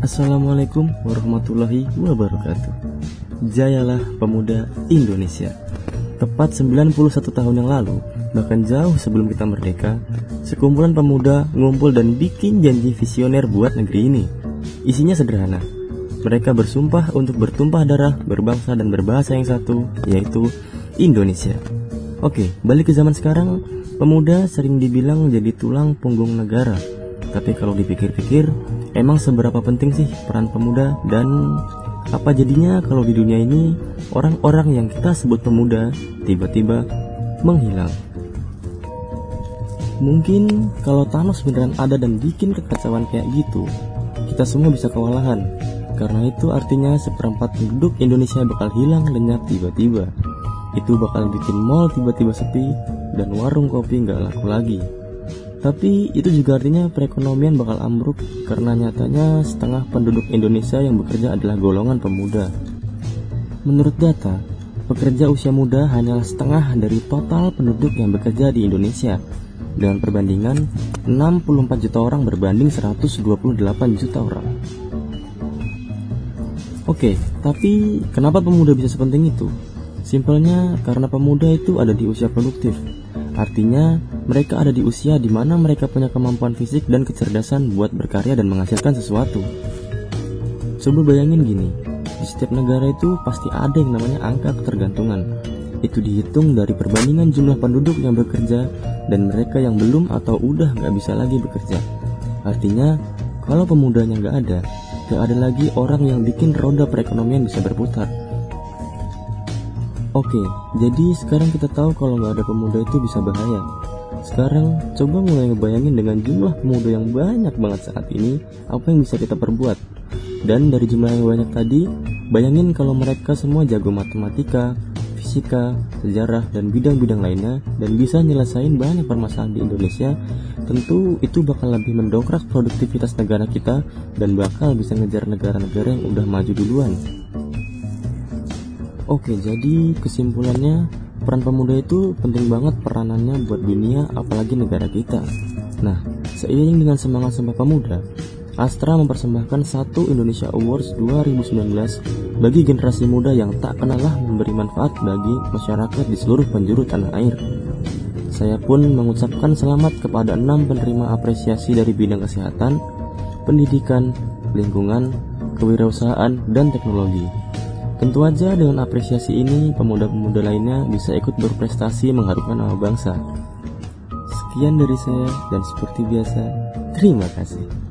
Assalamualaikum warahmatullahi wabarakatuh. Jayalah pemuda Indonesia. Tepat 91 tahun yang lalu Bahkan jauh sebelum kita merdeka Sekumpulan pemuda ngumpul dan bikin janji visioner buat negeri ini. Isinya sederhana. Mereka bersumpah untuk bertumpah darah, berbangsa dan berbahasa yang satu Yaitu Indonesia. Oke, balik ke zaman sekarang Pemuda sering dibilang jadi tulang punggung negara Tapi kalau dipikir-pikir Emang seberapa penting sih peran pemuda dan apa jadinya kalau di dunia ini orang-orang yang kita sebut pemuda tiba-tiba menghilang? Mungkin kalau Thanos beneran ada dan bikin kekacauan kayak gitu, kita semua bisa kewalahan. Karena itu artinya seperempat penduduk Indonesia bakal hilang lenyap tiba-tiba. Itu bakal bikin mall tiba-tiba sepi dan warung kopi nggak laku lagi. Tapi itu juga artinya perekonomian bakal ambruk karena nyatanya setengah penduduk Indonesia yang bekerja adalah golongan pemuda. Menurut data, pekerja usia muda hanyalah setengah dari total penduduk yang bekerja di Indonesia dengan perbandingan 64 juta orang berbanding 128 juta orang. Oke, tapi kenapa pemuda bisa sepenting itu? Simpelnya karena pemuda itu ada di usia produktif, Artinya, mereka ada di usia di mana mereka punya kemampuan fisik dan kecerdasan buat berkarya dan menghasilkan sesuatu. Coba bayangin gini, di setiap negara itu pasti ada yang namanya angka ketergantungan. Itu dihitung dari perbandingan jumlah penduduk yang bekerja dan mereka yang belum atau udah nggak bisa lagi bekerja. Artinya, kalau pemudanya nggak ada, nggak ada lagi orang yang bikin roda perekonomian bisa berputar. Oke, jadi sekarang kita tahu kalau nggak ada pemuda itu bisa bahaya. Sekarang coba mulai ngebayangin dengan jumlah pemuda yang banyak banget saat ini, apa yang bisa kita perbuat. Dan dari jumlah yang banyak tadi, bayangin kalau mereka semua jago matematika, fisika, sejarah, dan bidang-bidang lainnya, dan bisa nyelesain banyak permasalahan di Indonesia, tentu itu bakal lebih mendongkrak produktivitas negara kita dan bakal bisa ngejar negara-negara yang udah maju duluan. Oke, jadi kesimpulannya peran pemuda itu penting banget peranannya buat dunia apalagi negara kita. Nah, seiring dengan semangat Sumpah Pemuda, Astra mempersembahkan satu Indonesia Awards 2019 bagi generasi muda yang tak kenalah memberi manfaat bagi masyarakat di seluruh penjuru tanah air. Saya pun mengucapkan selamat kepada enam penerima apresiasi dari bidang kesehatan, pendidikan, lingkungan, kewirausahaan, dan teknologi. Tentu aja dengan apresiasi ini pemuda-pemuda lainnya bisa ikut berprestasi mengharumkan nama bangsa. Sekian dari saya dan seperti biasa, terima kasih.